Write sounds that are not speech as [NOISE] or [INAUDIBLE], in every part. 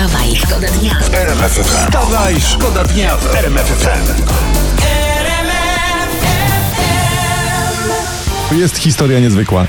Wstawaj, szkoda dnia. Wstawaj, szkoda dnia w RMF FM. Jest historia niezwykła.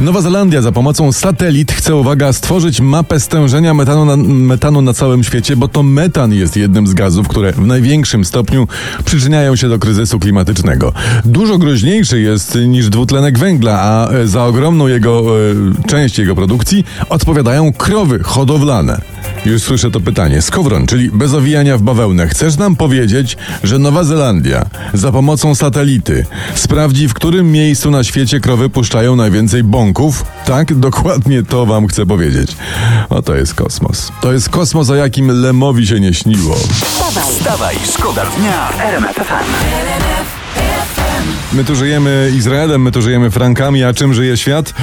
Nowa Zelandia za pomocą satelit chce, uwaga, stworzyć mapę stężenia metanu na, metanu na całym świecie, bo to metan jest jednym z gazów, które w największym stopniu przyczyniają się do kryzysu klimatycznego. Dużo groźniejszy jest niż dwutlenek węgla, a e, za ogromną jego e, część jego produkcji odpowiadają krowy hodowlane. Już słyszę to pytanie. Skowron, czyli bez owijania w bawełnę. Chcesz nam powiedzieć, że Nowa Zelandia za pomocą satelity sprawdzi, w którym miejscu na świecie krowy puszczają najwięcej bąków? Tak, [LAUGHS] dokładnie to wam chcę powiedzieć. O, to jest kosmos. To jest kosmos, o jakim Lemowi się nie śniło. Wstawaj, szkoda dnia w RMF FM. My tu żyjemy Izraelem, my tu żyjemy Frankami, a czym żyje świat?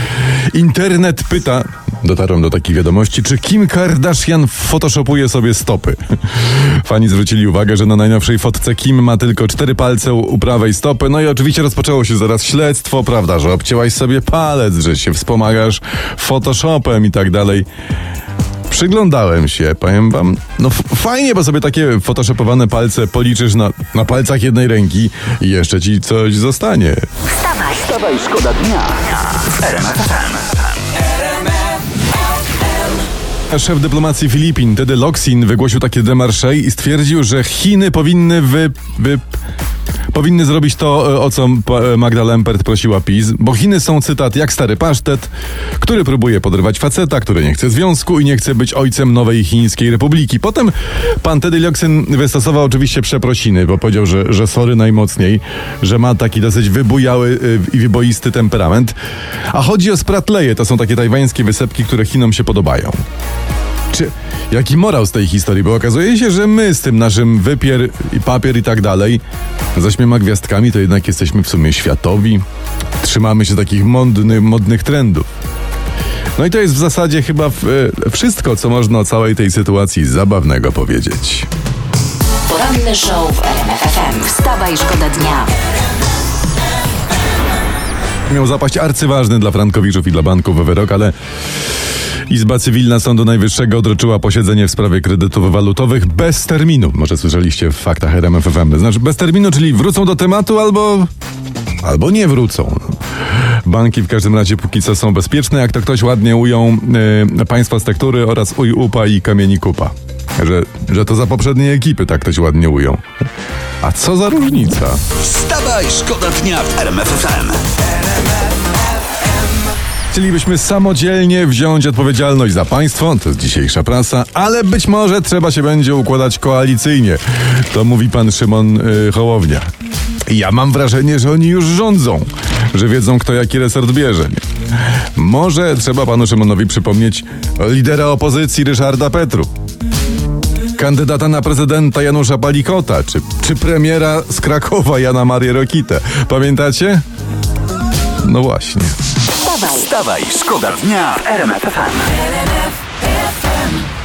Internet pyta, dotarłem do takiej wiadomości, czy Kim Kardashian photoshopuje sobie stopy. [LAUGHS] Fani zwrócili uwagę, że na najnowszej fotce Kim ma tylko cztery palce u prawej stopy, no i oczywiście rozpoczęło się zaraz śledztwo, prawda, że obcięłaś sobie palec, że się wspomagasz Photoshopem i tak dalej. Przyglądałem się, powiem wam. No fajnie, bo sobie takie photoshopowane palce policzysz na, na palcach jednej ręki i jeszcze ci coś zostanie. wstawaj, Wstawaj, szkoda dnia w RMF FM. Szef dyplomacji Filipin, Tedy Loksin, wygłosił takie demarche i stwierdził, że Chiny powinny wy... wy Powinny zrobić to, e, o co pa- Magda Lempert prosiła PiS, bo Chiny są, cytat, jak stary pasztet, który próbuje podrywać faceta, który nie chce związku i nie chce być ojcem nowej chińskiej republiki. Potem pan Tedy Loksin wystosował oczywiście przeprosiny, bo powiedział, że, że sorry najmocniej, że ma taki dosyć wybujały y, i wyboisty temperament. A chodzi o spratleje, to są takie tajwańskie wysepki, które Chinom się podobają. Czy jaki morał z tej historii? Bo okazuje się, że my z tym naszym wypier i papier i tak dalej, z ośmioma gwiazdkami, to jednak jesteśmy w sumie światowi. Trzymamy się takich modny, modnych trendów. No i to jest w zasadzie chyba e, wszystko, co można o całej tej sytuacji zabawnego powiedzieć. poranny show w RMF FM. Wstawaj, szkoda dnia. Miał zapaść arcyważny dla frankowiczów i dla banków wyrok, ale Izba Cywilna Sądu Najwyższego odroczyła posiedzenie w sprawie kredytów walutowych bez terminu. Może słyszeliście w faktach RMFFM. Znaczy bez terminu, czyli wrócą do tematu albo... albo nie wrócą. Banki w każdym razie póki co są bezpieczne, jak to ktoś ładnie ujął e, państwa z tektury oraz uj upa i kamieni kupa. Że, że to za poprzedniej ekipy tak ktoś ładnie ujął. A co za różnica? Wstawaj, szkoda dnia w RMF FM. Chcielibyśmy samodzielnie wziąć odpowiedzialność za państwo, to jest dzisiejsza prasa, ale być może trzeba się będzie układać koalicyjnie. To mówi pan Szymon y, Hołownia. Ja mam wrażenie, że oni już rządzą, że wiedzą kto jaki resort bierze. Może trzeba panu Szymonowi przypomnieć lidera opozycji Ryszarda Petru. Kandydata na prezydenta Janusza Palikota, czy, czy premiera z Krakowa Jana Marię Rokitę. Pamiętacie? No właśnie. Wstawaj, Wstawaj, szkoda dnia w RMF FM.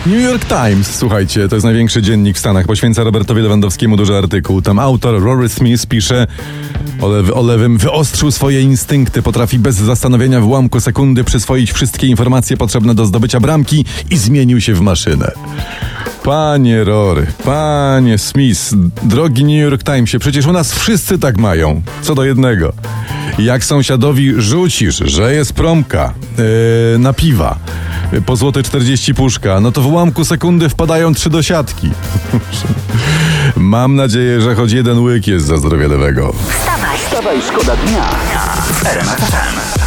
New York Times, słuchajcie, to jest największy dziennik w Stanach, poświęca Robertowi Lewandowskiemu duży artykuł. Tam autor Rory Smith pisze, o, lewy, o lewym wyostrzył swoje instynkty, potrafi bez zastanowienia w ułamku sekundy przyswoić wszystkie informacje potrzebne do zdobycia bramki i zmienił się w maszynę. Panie Rory, panie Smith, drogi New York Timesie, przecież u nas wszyscy tak mają, co do jednego. Jak sąsiadowi rzucisz, że jest promka yy, na piwa po złote 40 puszka, no to w ułamku sekundy wpadają trzy do siatki. [LAUGHS] Mam nadzieję, że choć jeden łyk jest za zdrowie lewego. wstawaj, Wstawaj, szkoda dnia FM.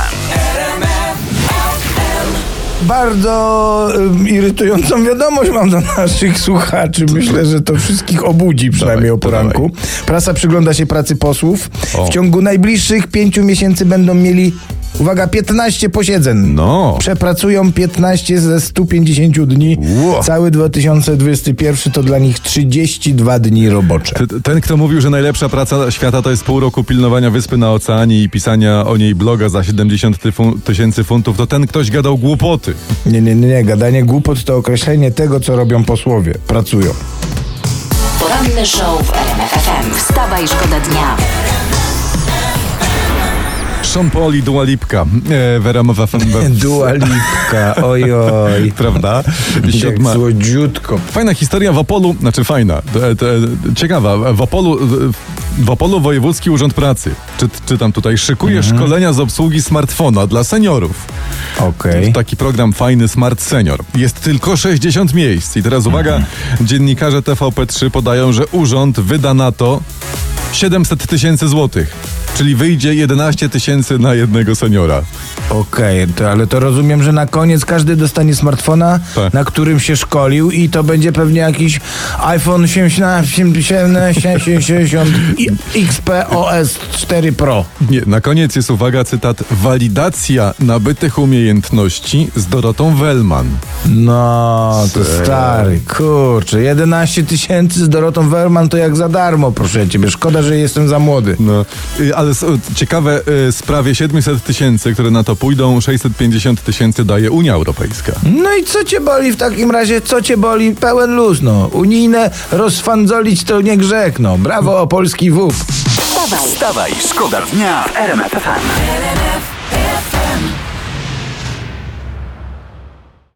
Bardzo ym, irytującą wiadomość mam do naszych słuchaczy. Myślę, że to wszystkich obudzi przynajmniej o poranku. Prasa przygląda się pracy posłów. W ciągu najbliższych pięciu miesięcy będą mieli, uwaga, 15 posiedzeń. No. Przepracują 15 ze 150 dni. Ło. Cały 2021 to dla nich 32 dni robocze. T- Ten, kto mówił, że najlepsza praca świata to jest pół roku pilnowania wyspy na oceanie i pisania o niej bloga za 70 tyfu- tysięcy funtów, to ten ktoś gadał głupoty. Nie, nie, nie, nie. Gadanie głupot to określenie tego, co robią posłowie. Pracują. poranny show w RMF FM. Wstawaj, szkoda dnia. Sean Paul i Dua Lipka e, FM. [LAUGHS] Dua Lipka, ojoj. [LAUGHS] Prawda? Siódma. słodziutko. Fajna historia w Opolu, znaczy fajna, e, e, ciekawa. W Opolu, w Opolu Wojewódzki Urząd Pracy, czy, czytam tutaj, szykuje Mhm. szkolenia z obsługi smartfona dla seniorów. Okej. Taki program fajny Smart Senior. Jest tylko 60 miejsc. I teraz uwaga, Mhm. dziennikarze TVP3 podają, że urząd wyda na to 700 tysięcy złotych. Czyli wyjdzie 11 tysięcy na jednego seniora. Okej, to, ale to rozumiem, że na koniec każdy dostanie smartfona, Tak. na którym się szkolił i to będzie pewnie jakiś iPhone 17, 60 XPOS 4 Pro. Nie, na koniec jest uwaga, cytat, walidacja nabytych umiejętności z Dorotą Wellman. No, to stary, kurczę, 11 tysięcy z Dorotą Werman to jak za darmo, proszę ciebie. Szkoda, że jestem za młody. No, y, ale s- ciekawe, y, z prawie 700 tysięcy, które na to pójdą, 650 tysięcy daje Unia Europejska. No i co cię boli w takim razie? Co cię boli? Pełen luz, no. Unijne rozfandzolić to nie grzech, no. Brawo, polski WUP. Wstawaj, Wstawaj, szkoda dnia w RMF FM.